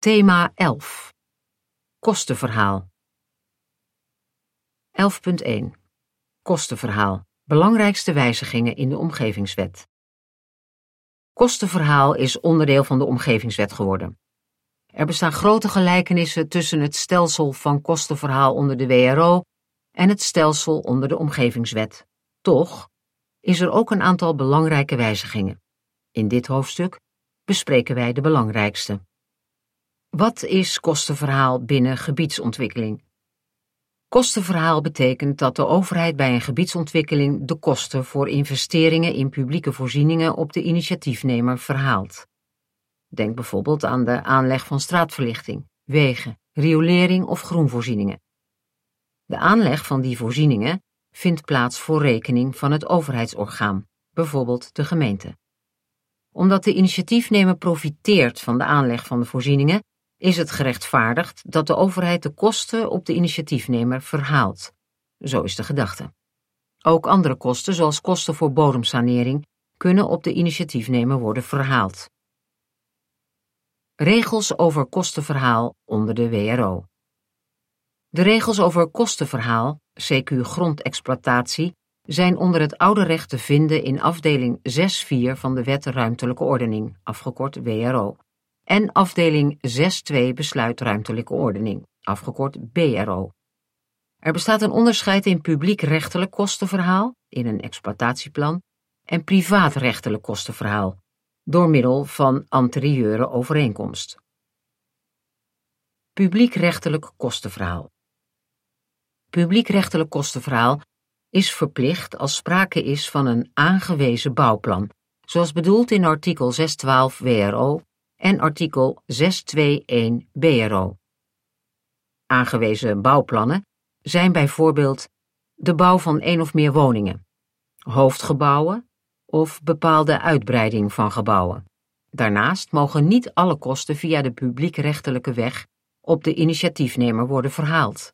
Thema 11. Kostenverhaal. 11.1. Kostenverhaal. Belangrijkste wijzigingen in de omgevingswet. Kostenverhaal is onderdeel van de omgevingswet geworden. Er bestaan grote gelijkenissen tussen het stelsel van kostenverhaal onder de WRO en het stelsel onder de omgevingswet. Toch is er ook een aantal belangrijke wijzigingen. In dit hoofdstuk bespreken wij de belangrijkste. Wat is kostenverhaal binnen gebiedsontwikkeling? Kostenverhaal betekent dat de overheid bij een gebiedsontwikkeling de kosten voor investeringen in publieke voorzieningen op de initiatiefnemer verhaalt. Denk bijvoorbeeld aan de aanleg van straatverlichting, wegen, riolering of groenvoorzieningen. De aanleg van die voorzieningen vindt plaats voor rekening van het overheidsorgaan, bijvoorbeeld de gemeente. Omdat de initiatiefnemer profiteert van de aanleg van de voorzieningen, is het gerechtvaardigd dat de overheid de kosten op de initiatiefnemer verhaalt. Zo is de gedachte. Ook andere kosten, zoals kosten voor bodemsanering, kunnen op de initiatiefnemer worden verhaald. Regels over kostenverhaal onder de WRO. De regels over kostenverhaal, CQ grondexploitatie, zijn onder het oude recht te vinden in afdeling 6.4 van de Wet Ruimtelijke Ordening, afgekort WRO, en afdeling 6.2 Besluit Ruimtelijke Ordening, afgekort BRO. Er bestaat een onderscheid in publiekrechtelijk kostenverhaal, in een exploitatieplan, en privaatrechtelijk kostenverhaal, door middel van anterieure overeenkomst. Publiekrechtelijk kostenverhaal. Publiekrechtelijk kostenverhaal is verplicht als sprake is van een aangewezen bouwplan, zoals bedoeld in artikel 612 WRO en artikel 621 BRO. Aangewezen bouwplannen zijn bijvoorbeeld de bouw van één of meer woningen, hoofdgebouwen of bepaalde uitbreiding van gebouwen. Daarnaast mogen niet alle kosten via de publiekrechtelijke weg op de initiatiefnemer worden verhaald.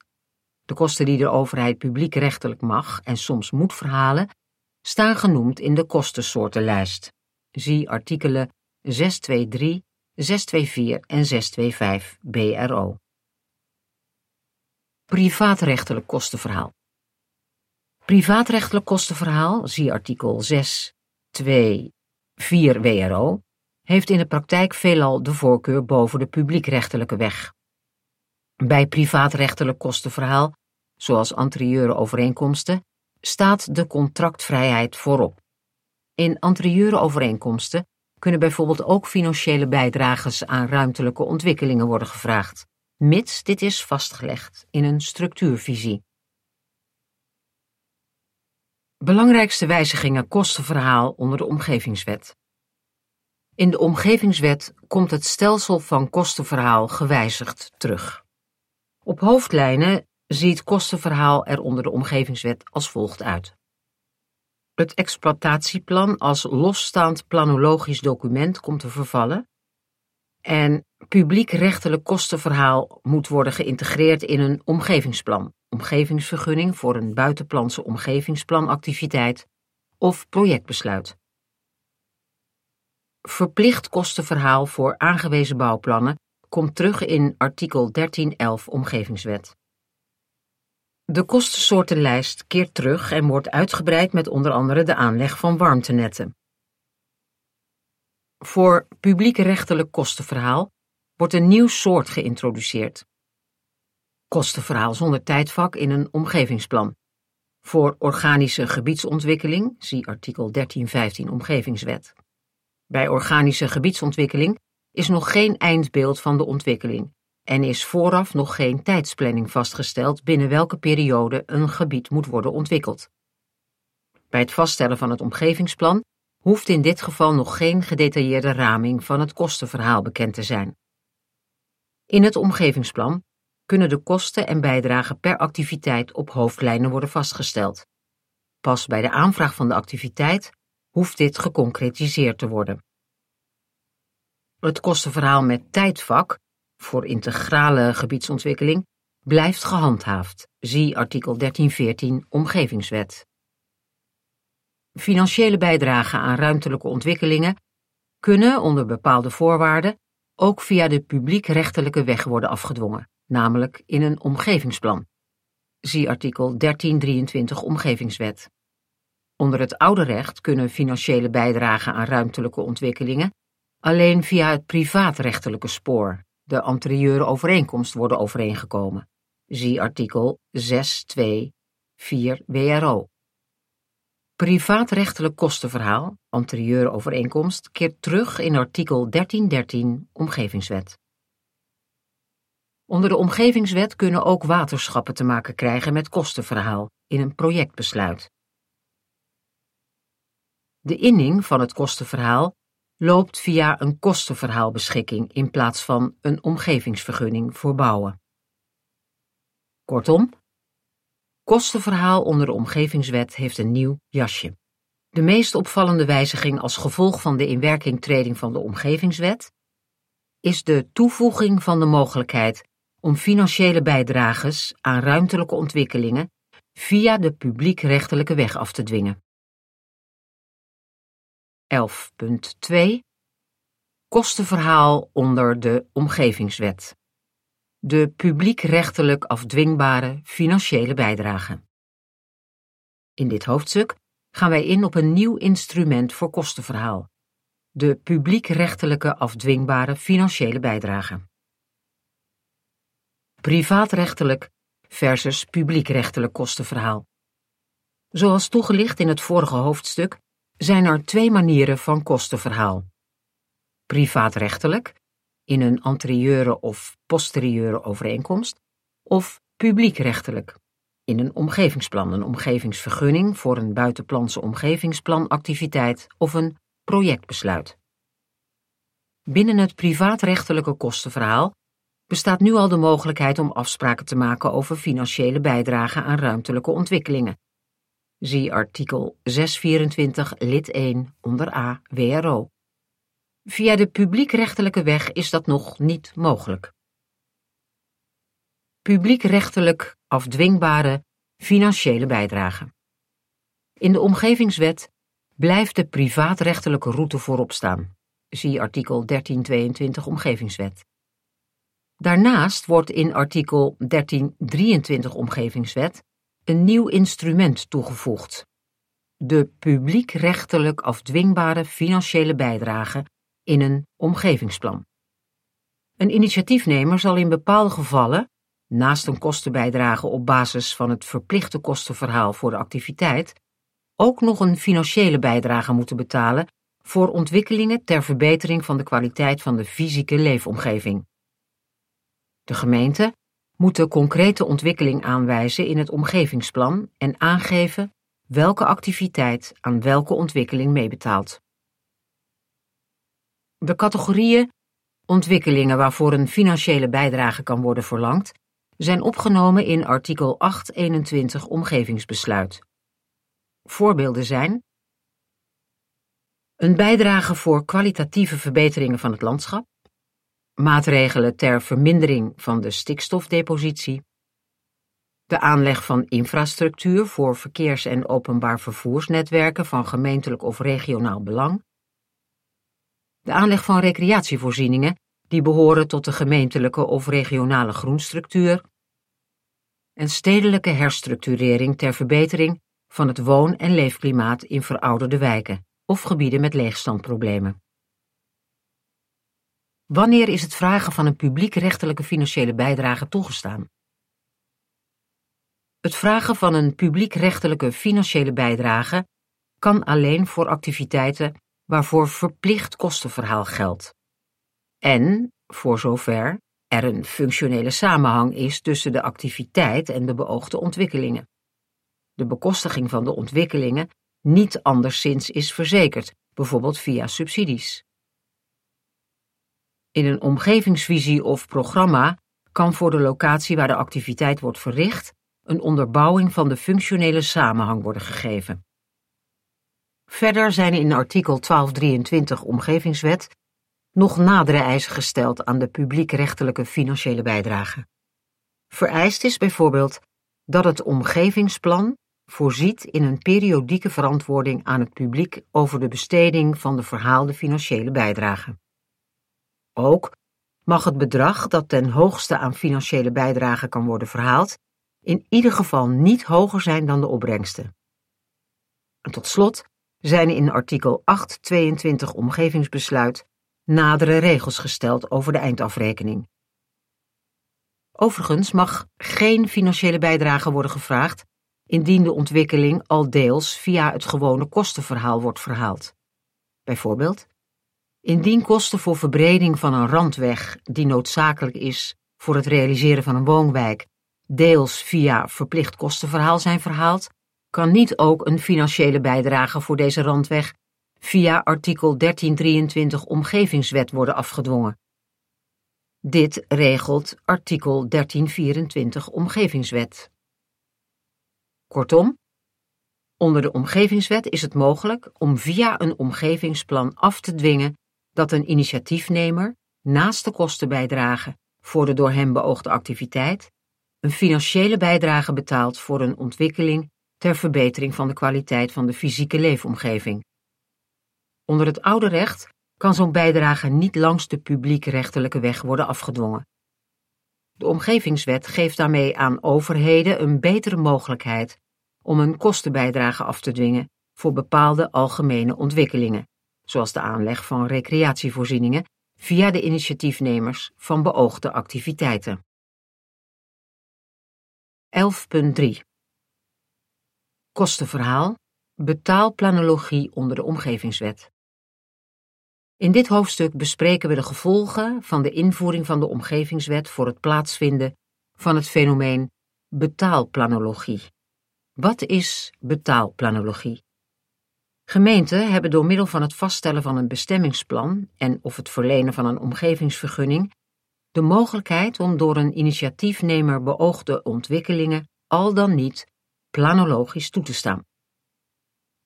De kosten die de overheid publiekrechtelijk mag en soms moet verhalen, staan genoemd in de kostensoortenlijst. Zie artikelen 623, 624 en 625 BRO. Privaatrechtelijk kostenverhaal. Privaatrechtelijk kostenverhaal, zie artikel 6, 2, 4 WRO, heeft in de praktijk veelal de voorkeur boven de publiekrechtelijke weg. Bij privaatrechtelijk kostenverhaal, zoals anterieure overeenkomsten, staat de contractvrijheid voorop. In anterieure overeenkomsten kunnen bijvoorbeeld ook financiële bijdrages aan ruimtelijke ontwikkelingen worden gevraagd, mits dit is vastgelegd in een structuurvisie. Belangrijkste wijzigingen kostenverhaal onder de omgevingswet. In de omgevingswet komt het stelsel van kostenverhaal gewijzigd terug. Op hoofdlijnen ziet kostenverhaal er onder de omgevingswet als volgt uit. Het exploitatieplan als losstaand planologisch document komt te vervallen en publiekrechtelijk kostenverhaal moet worden geïntegreerd in een omgevingsplan, omgevingsvergunning voor een buitenplanse omgevingsplanactiviteit of projectbesluit. Verplicht kostenverhaal voor aangewezen bouwplannen komt terug in artikel 1311 Omgevingswet. De kostensoortenlijst keert terug en wordt uitgebreid met onder andere de aanleg van warmtenetten. Voor publiekrechtelijk kostenverhaal wordt een nieuw soort geïntroduceerd. Kostenverhaal zonder tijdvak in een omgevingsplan. Voor organische gebiedsontwikkeling, zie artikel 1315 Omgevingswet. Bij organische gebiedsontwikkeling is nog geen eindbeeld van de ontwikkeling en is vooraf nog geen tijdsplanning vastgesteld binnen welke periode een gebied moet worden ontwikkeld. Bij het vaststellen van het omgevingsplan hoeft in dit geval nog geen gedetailleerde raming van het kostenverhaal bekend te zijn. In het omgevingsplan kunnen de kosten en bijdragen per activiteit op hoofdlijnen worden vastgesteld. Pas bij de aanvraag van de activiteit hoeft dit geconcretiseerd te worden. Het kostenverhaal met tijdvak voor integrale gebiedsontwikkeling blijft gehandhaafd. Zie artikel 1314 Omgevingswet. Financiële bijdragen aan ruimtelijke ontwikkelingen kunnen onder bepaalde voorwaarden ook via de publiekrechtelijke weg worden afgedwongen, namelijk in een omgevingsplan. Zie artikel 1323 Omgevingswet. Onder het oude recht kunnen financiële bijdragen aan ruimtelijke ontwikkelingen alleen via het privaatrechtelijke spoor, de anterieure overeenkomst, worden overeengekomen. Zie artikel 6.2.4 WRO. Privaatrechtelijk kostenverhaal, anterieure overeenkomst, keert terug in artikel 1313 Omgevingswet. Onder de Omgevingswet kunnen ook waterschappen te maken krijgen met kostenverhaal in een projectbesluit. De inning van het kostenverhaal loopt via een kostenverhaalbeschikking in plaats van een omgevingsvergunning voor bouwen. Kortom, kostenverhaal onder de Omgevingswet heeft een nieuw jasje. De meest opvallende wijziging als gevolg van de inwerkingtreding van de Omgevingswet is de toevoeging van de mogelijkheid om financiële bijdrages aan ruimtelijke ontwikkelingen via de publiekrechtelijke weg af te dwingen. 11.2 Kostenverhaal onder de Omgevingswet. De publiekrechtelijk afdwingbare financiële bijdrage. In dit hoofdstuk gaan wij in op een nieuw instrument voor kostenverhaal: de publiekrechtelijke afdwingbare financiële bijdrage. Privaatrechtelijk versus publiekrechtelijk kostenverhaal. Zoals toegelicht in het vorige hoofdstuk zijn er twee manieren van kostenverhaal. Privaatrechtelijk, in een anterieure of posterieure overeenkomst, of publiekrechtelijk, in een omgevingsplan, een omgevingsvergunning voor een buitenplanse omgevingsplanactiviteit of een projectbesluit. Binnen het privaatrechtelijke kostenverhaal bestaat nu al de mogelijkheid om afspraken te maken over financiële bijdrage aan ruimtelijke ontwikkelingen, Zie artikel 624 lid 1 onder A WRO. Via de publiekrechtelijke weg is dat nog niet mogelijk. Publiekrechtelijk afdwingbare financiële bijdrage. In de omgevingswet blijft de privaatrechtelijke route voorop staan. Zie artikel 1322 Omgevingswet. Daarnaast wordt in artikel 1323 Omgevingswet een nieuw instrument toegevoegd: de publiekrechtelijk afdwingbare financiële bijdrage in een omgevingsplan. Een initiatiefnemer zal in bepaalde gevallen, naast een kostenbijdrage op basis van het verplichte kostenverhaal voor de activiteit, ook nog een financiële bijdrage moeten betalen voor ontwikkelingen ter verbetering van de kwaliteit van de fysieke leefomgeving. De gemeente moet de concrete ontwikkeling aanwijzen in het omgevingsplan en aangeven welke activiteit aan welke ontwikkeling meebetaalt. De categorieën ontwikkelingen waarvoor een financiële bijdrage kan worden verlangd, zijn opgenomen in artikel 821 Omgevingsbesluit. Voorbeelden zijn een bijdrage voor kwalitatieve verbeteringen van het landschap, maatregelen ter vermindering van de stikstofdepositie, de aanleg van infrastructuur voor verkeers- en openbaar vervoersnetwerken van gemeentelijk of regionaal belang, de aanleg van recreatievoorzieningen die behoren tot de gemeentelijke of regionale groenstructuur en stedelijke herstructurering ter verbetering van het woon- en leefklimaat in verouderde wijken of gebieden met leegstandproblemen. Wanneer is het vragen van een publiekrechtelijke financiële bijdrage toegestaan? Het vragen van een publiekrechtelijke financiële bijdrage kan alleen voor activiteiten waarvoor verplicht kostenverhaal geldt. En voor zover er een functionele samenhang is tussen de activiteit en de beoogde ontwikkelingen. De bekostiging van de ontwikkelingen niet anderszins is verzekerd, bijvoorbeeld via subsidies. In een omgevingsvisie of programma kan voor de locatie waar de activiteit wordt verricht een onderbouwing van de functionele samenhang worden gegeven. Verder zijn in artikel 1223 Omgevingswet nog nadere eisen gesteld aan de publiekrechtelijke financiële bijdrage. Vereist is bijvoorbeeld dat het omgevingsplan voorziet in een periodieke verantwoording aan het publiek over de besteding van de verhaalde financiële bijdrage. Ook mag het bedrag dat ten hoogste aan financiële bijdrage kan worden verhaald in ieder geval niet hoger zijn dan de opbrengsten. En tot slot zijn in artikel 822 omgevingsbesluit nadere regels gesteld over de eindafrekening. Overigens mag geen financiële bijdrage worden gevraagd indien de ontwikkeling al deels via het gewone kostenverhaal wordt verhaald. Bijvoorbeeld, indien kosten voor verbreding van een randweg die noodzakelijk is voor het realiseren van een woonwijk deels via verplicht kostenverhaal zijn verhaald, kan niet ook een financiële bijdrage voor deze randweg via artikel 1323 Omgevingswet worden afgedwongen. Dit regelt artikel 1324 Omgevingswet. Kortom, onder de Omgevingswet is het mogelijk om via een omgevingsplan af te dwingen dat een initiatiefnemer naast de kostenbijdrage voor de door hem beoogde activiteit een financiële bijdrage betaalt voor een ontwikkeling ter verbetering van de kwaliteit van de fysieke leefomgeving. Onder het oude recht kan zo'n bijdrage niet langs de publiekrechtelijke weg worden afgedwongen. De omgevingswet geeft daarmee aan overheden een betere mogelijkheid om een kostenbijdrage af te dwingen voor bepaalde algemene ontwikkelingen, zoals de aanleg van recreatievoorzieningen via de initiatiefnemers van beoogde activiteiten. 11.3 Kostenverhaal Betaalplanologie onder de omgevingswet. In dit hoofdstuk bespreken we de gevolgen van de invoering van de omgevingswet voor het plaatsvinden van het fenomeen betaalplanologie. Wat is betaalplanologie? Gemeenten hebben door middel van het vaststellen van een bestemmingsplan en of het verlenen van een omgevingsvergunning de mogelijkheid om door een initiatiefnemer beoogde ontwikkelingen al dan niet planologisch toe te staan.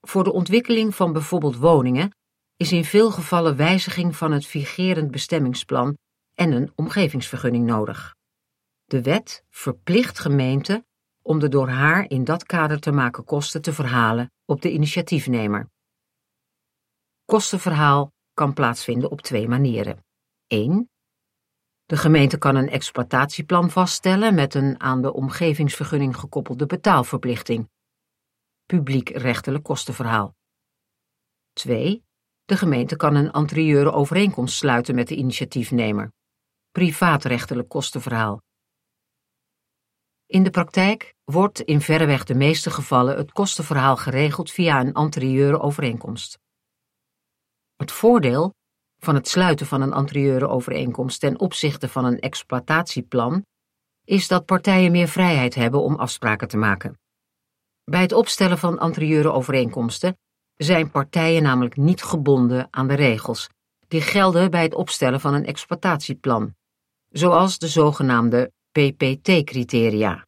Voor de ontwikkeling van bijvoorbeeld woningen is in veel gevallen wijziging van het vigerend bestemmingsplan en een omgevingsvergunning nodig. De wet verplicht gemeenten om de door haar in dat kader te maken kosten te verhalen op de initiatiefnemer. Kostenverhaal kan plaatsvinden op twee manieren. 1. De gemeente kan een exploitatieplan vaststellen met een aan de omgevingsvergunning gekoppelde betaalverplichting. Publiekrechtelijk kostenverhaal. 2. De gemeente kan een anterieure overeenkomst sluiten met de initiatiefnemer. Privaatrechtelijk kostenverhaal. In de praktijk wordt in verreweg de meeste gevallen het kostenverhaal geregeld via een anterieure overeenkomst. Het voordeel van het sluiten van een anterieure overeenkomst ten opzichte van een exploitatieplan is dat partijen meer vrijheid hebben om afspraken te maken. Bij het opstellen van anterieure overeenkomsten zijn partijen namelijk niet gebonden aan de regels die gelden bij het opstellen van een exploitatieplan, zoals de zogenaamde PPT-criteria: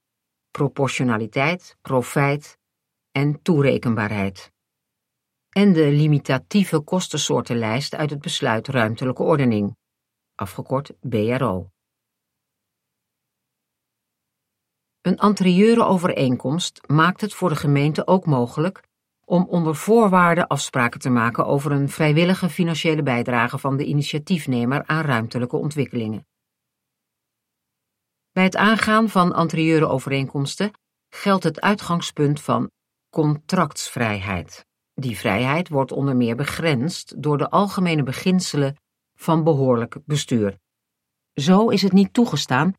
proportionaliteit, profijt en toerekenbaarheid en de limitatieve kostensoortenlijst uit het besluit ruimtelijke ordening, afgekort BRO. Een anterieure overeenkomst maakt het voor de gemeente ook mogelijk om onder voorwaarden afspraken te maken over een vrijwillige financiële bijdrage van de initiatiefnemer aan ruimtelijke ontwikkelingen. Bij het aangaan van anterieure overeenkomsten geldt het uitgangspunt van contractsvrijheid. Die vrijheid wordt onder meer begrensd door de algemene beginselen van behoorlijk bestuur. Zo is het niet toegestaan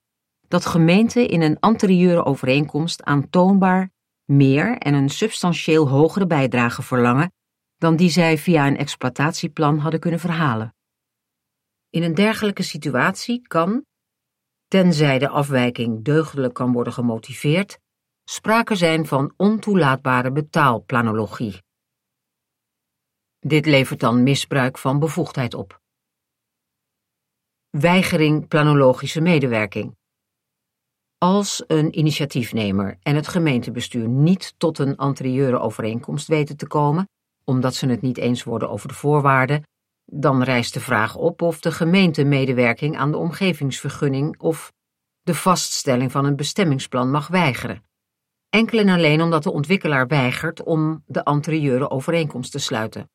dat gemeenten in een anterieure overeenkomst aantoonbaar meer en een substantieel hogere bijdrage verlangen dan die zij via een exploitatieplan hadden kunnen verhalen. In een dergelijke situatie kan, tenzij de afwijking deugdelijk kan worden gemotiveerd, sprake zijn van ontoelaatbare betaalplanologie. Dit levert dan misbruik van bevoegdheid op. Weigering planologische medewerking. Als een initiatiefnemer en het gemeentebestuur niet tot een anterieure overeenkomst weten te komen, omdat ze het niet eens worden over de voorwaarden, dan rijst de vraag op of de gemeente medewerking aan de omgevingsvergunning of de vaststelling van een bestemmingsplan mag weigeren. Enkel en alleen omdat de ontwikkelaar weigert om de anterieure overeenkomst te sluiten.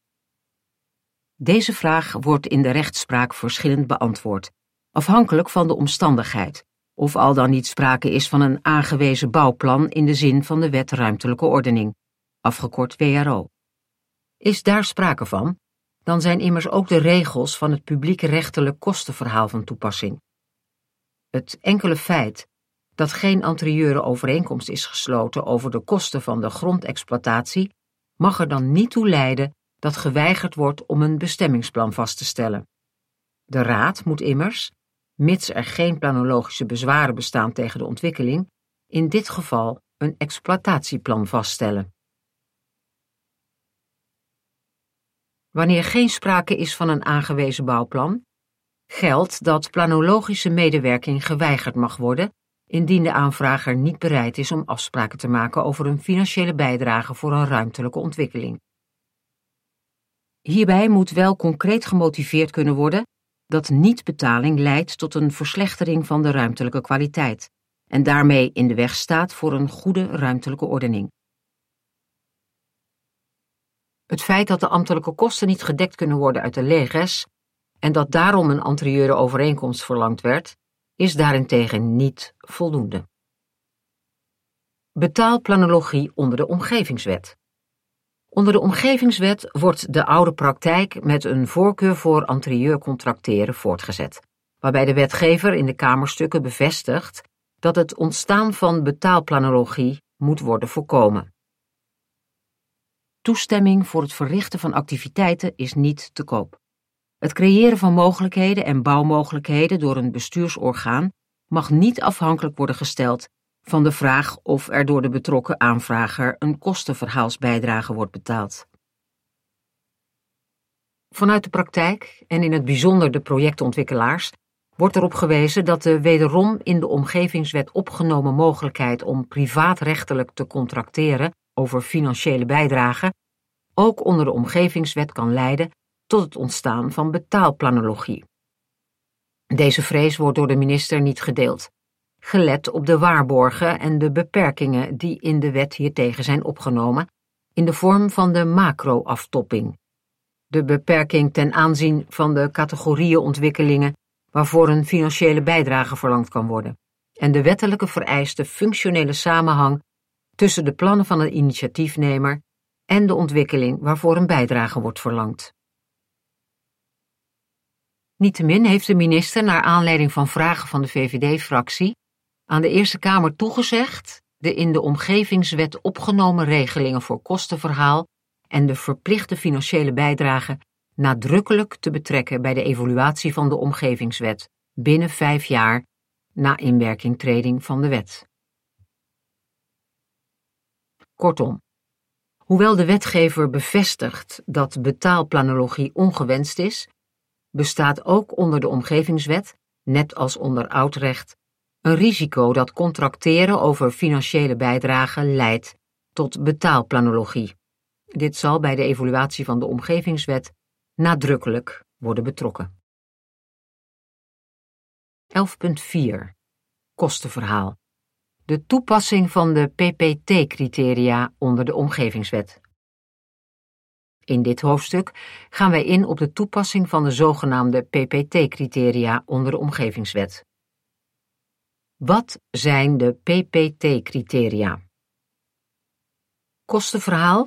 Deze vraag wordt in de rechtspraak verschillend beantwoord, afhankelijk van de omstandigheid, of al dan niet sprake is van een aangewezen bouwplan in de zin van de Wet Ruimtelijke Ordening, afgekort WRO. Is daar sprake van, dan zijn immers ook de regels van het publieke rechtelijk kostenverhaal van toepassing. Het enkele feit dat geen anterieure overeenkomst is gesloten over de kosten van de grondexploitatie, mag er dan niet toe leiden dat geweigerd wordt om een bestemmingsplan vast te stellen. De Raad moet immers, mits er geen planologische bezwaren bestaan tegen de ontwikkeling, in dit geval een exploitatieplan vaststellen. Wanneer geen sprake is van een aangewezen bouwplan, geldt dat planologische medewerking geweigerd mag worden indien de aanvrager niet bereid is om afspraken te maken over een financiële bijdrage voor een ruimtelijke ontwikkeling. Hierbij moet wel concreet gemotiveerd kunnen worden dat niet-betaling leidt tot een verslechtering van de ruimtelijke kwaliteit en daarmee in de weg staat voor een goede ruimtelijke ordening. Het feit dat de ambtelijke kosten niet gedekt kunnen worden uit de leges en dat daarom een anterieure overeenkomst verlangd werd, is daarentegen niet voldoende. Betaalplanologie onder de omgevingswet. Onder de omgevingswet wordt de oude praktijk met een voorkeur voor anterieur contracteren voortgezet, waarbij de wetgever in de Kamerstukken bevestigt dat het ontstaan van betaalplanologie moet worden voorkomen. Toestemming voor het verrichten van activiteiten is niet te koop. Het creëren van mogelijkheden en bouwmogelijkheden door een bestuursorgaan mag niet afhankelijk worden gesteld van de vraag of er door de betrokken aanvrager een kostenverhaalsbijdrage wordt betaald. Vanuit de praktijk, en in het bijzonder de projectontwikkelaars, wordt erop gewezen dat de wederom in de omgevingswet opgenomen mogelijkheid om privaatrechtelijk te contracteren over financiële bijdrage ook onder de omgevingswet kan leiden tot het ontstaan van betaalplanologie. Deze vrees wordt door de minister niet gedeeld, gelet op de waarborgen en de beperkingen die in de wet hiertegen zijn opgenomen, in de vorm van de macro-aftopping. De beperking ten aanzien van de categorieën ontwikkelingen waarvoor een financiële bijdrage verlangd kan worden, en de wettelijke vereiste functionele samenhang tussen de plannen van een initiatiefnemer en de ontwikkeling waarvoor een bijdrage wordt verlangd. Niettemin heeft de minister, naar aanleiding van vragen van de VVD-fractie, aan de Eerste Kamer toegezegd de in de omgevingswet opgenomen regelingen voor kostenverhaal en de verplichte financiële bijdrage nadrukkelijk te betrekken bij de evaluatie van de omgevingswet binnen vijf jaar na inwerkingtreding van de wet. Kortom, hoewel de wetgever bevestigt dat betaalplanologie ongewenst is, bestaat ook onder de omgevingswet, net als onder oudrecht, een risico dat contracteren over financiële bijdragen leidt tot betaalplanologie. Dit zal bij de evaluatie van de omgevingswet nadrukkelijk worden betrokken. 11.4 Kostenverhaal De toepassing van de PPT-criteria onder de omgevingswet. In dit hoofdstuk gaan wij in op de toepassing van de zogenaamde PPT-criteria onder de omgevingswet. Wat zijn de PPT-criteria? Kostenverhaal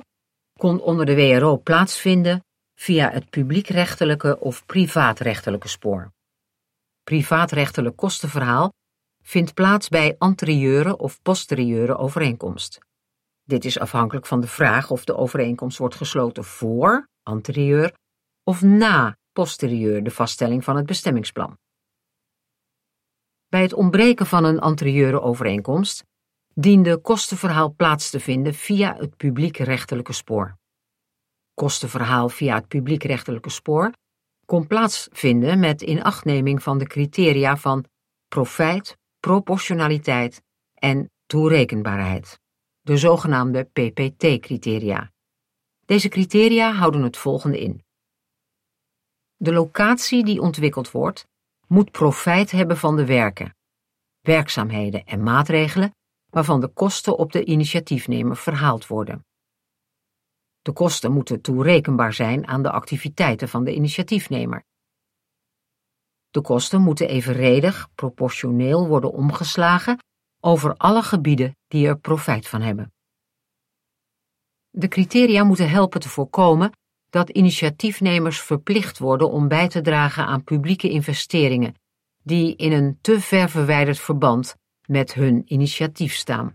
kon onder de WRO plaatsvinden via het publiekrechtelijke of privaatrechtelijke spoor. Privaatrechtelijk kostenverhaal vindt plaats bij anterieure of posterieure overeenkomst. Dit is afhankelijk van de vraag of de overeenkomst wordt gesloten voor, anterieur, of na, posterieur, de vaststelling van het bestemmingsplan. Bij het ontbreken van een anterieure overeenkomst diende kostenverhaal plaats te vinden via het publiekrechtelijke spoor. Kostenverhaal via het publiekrechtelijke spoor kon plaatsvinden met inachtneming van de criteria van profijt, proportionaliteit en toerekenbaarheid de zogenaamde PPT-criteria. Deze criteria houden het volgende in. De locatie die ontwikkeld wordt, moet profijt hebben van de werken, werkzaamheden en maatregelen waarvan de kosten op de initiatiefnemer verhaald worden. De kosten moeten toerekenbaar zijn aan de activiteiten van de initiatiefnemer. De kosten moeten evenredig, proportioneel worden omgeslagen over alle gebieden die er profijt van hebben. De criteria moeten helpen te voorkomen dat initiatiefnemers verplicht worden om bij te dragen aan publieke investeringen die in een te ver verwijderd verband met hun initiatief staan.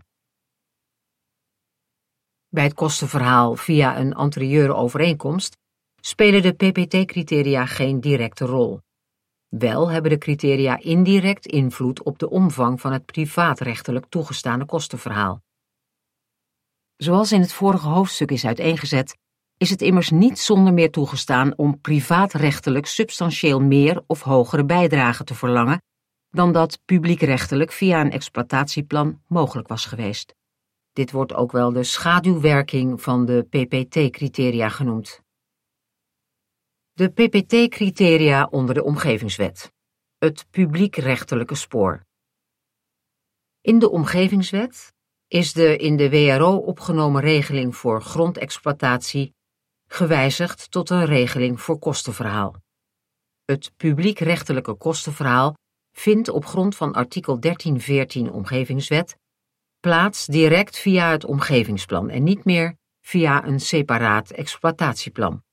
Bij het kostenverhaal via een anterieure overeenkomst spelen de PPT-criteria geen directe rol. Wel hebben de criteria indirect invloed op de omvang van het privaatrechtelijk toegestane kostenverhaal. Zoals in het vorige hoofdstuk is uiteengezet, is het immers niet zonder meer toegestaan om privaatrechtelijk substantieel meer of hogere bijdragen te verlangen dan dat publiekrechtelijk via een exploitatieplan mogelijk was geweest. Dit wordt ook wel de schaduwwerking van de PPT-criteria genoemd. De PPT-criteria onder de Omgevingswet. Het publiekrechtelijke spoor. In de Omgevingswet is de in de WRO opgenomen regeling voor grondexploitatie gewijzigd tot een regeling voor kostenverhaal. Het publiekrechtelijke kostenverhaal vindt op grond van artikel 1314 Omgevingswet plaats direct via het omgevingsplan en niet meer via een separaat exploitatieplan.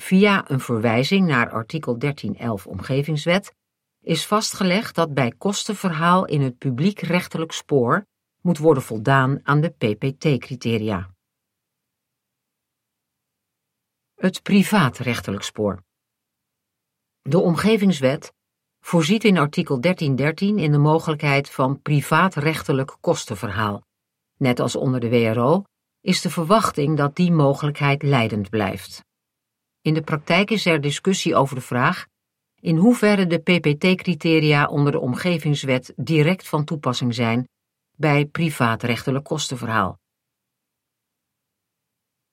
Via een verwijzing naar artikel 1311 Omgevingswet is vastgelegd dat bij kostenverhaal in het publiekrechtelijk spoor moet worden voldaan aan de PPT-criteria. Het privaatrechtelijk spoor. De Omgevingswet voorziet in artikel 1313 in de mogelijkheid van privaatrechtelijk kostenverhaal. Net als onder de WRO is de verwachting dat die mogelijkheid leidend blijft. In de praktijk is er discussie over de vraag in hoeverre de PPT-criteria onder de Omgevingswet direct van toepassing zijn bij privaatrechtelijk kostenverhaal.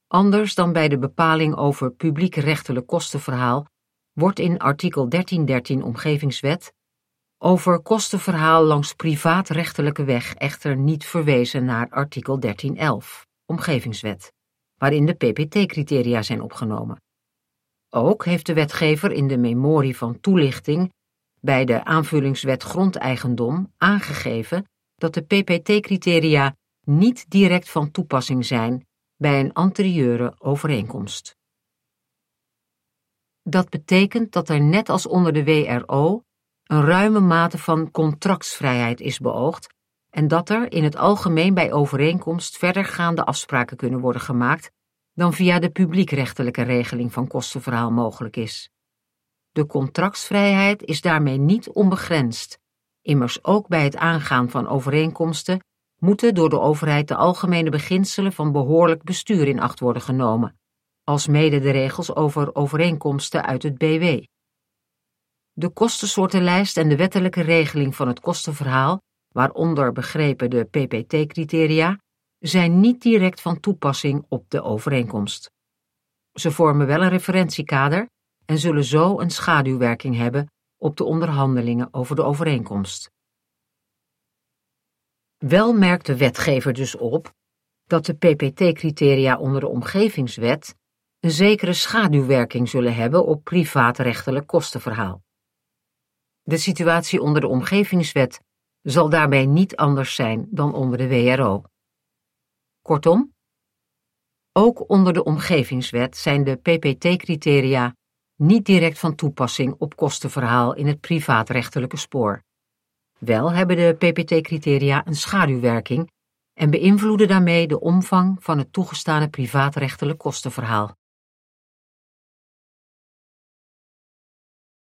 Anders dan bij de bepaling over publiekrechtelijk kostenverhaal wordt in artikel 1313 Omgevingswet over kostenverhaal langs privaatrechtelijke weg echter niet verwezen naar artikel 1311 Omgevingswet, waarin de PPT-criteria zijn opgenomen. Ook heeft de wetgever in de memorie van toelichting bij de aanvullingswet grondeigendom aangegeven dat de PPT-criteria niet direct van toepassing zijn bij een anterieure overeenkomst. Dat betekent dat er net als onder de WRO een ruime mate van contractsvrijheid is beoogd en dat er in het algemeen bij overeenkomst verdergaande afspraken kunnen worden gemaakt dan via de publiekrechtelijke regeling van kostenverhaal mogelijk is. De contractsvrijheid is daarmee niet onbegrensd. Immers ook bij het aangaan van overeenkomsten moeten door de overheid de algemene beginselen van behoorlijk bestuur in acht worden genomen, als mede de regels over overeenkomsten uit het BW. De kostensoortenlijst en de wettelijke regeling van het kostenverhaal, waaronder begrepen de PPT-criteria, zijn niet direct van toepassing op de overeenkomst. Ze vormen wel een referentiekader en zullen zo een schaduwwerking hebben op de onderhandelingen over de overeenkomst. Wel merkt de wetgever dus op dat de PPT-criteria onder de omgevingswet een zekere schaduwwerking zullen hebben op privaatrechtelijk kostenverhaal. De situatie onder de omgevingswet zal daarbij niet anders zijn dan onder de WRO. Kortom, ook onder de omgevingswet zijn de PPT-criteria niet direct van toepassing op kostenverhaal in het privaatrechtelijke spoor. Wel hebben de PPT-criteria een schaduwwerking en beïnvloeden daarmee de omvang van het toegestane privaatrechtelijk kostenverhaal.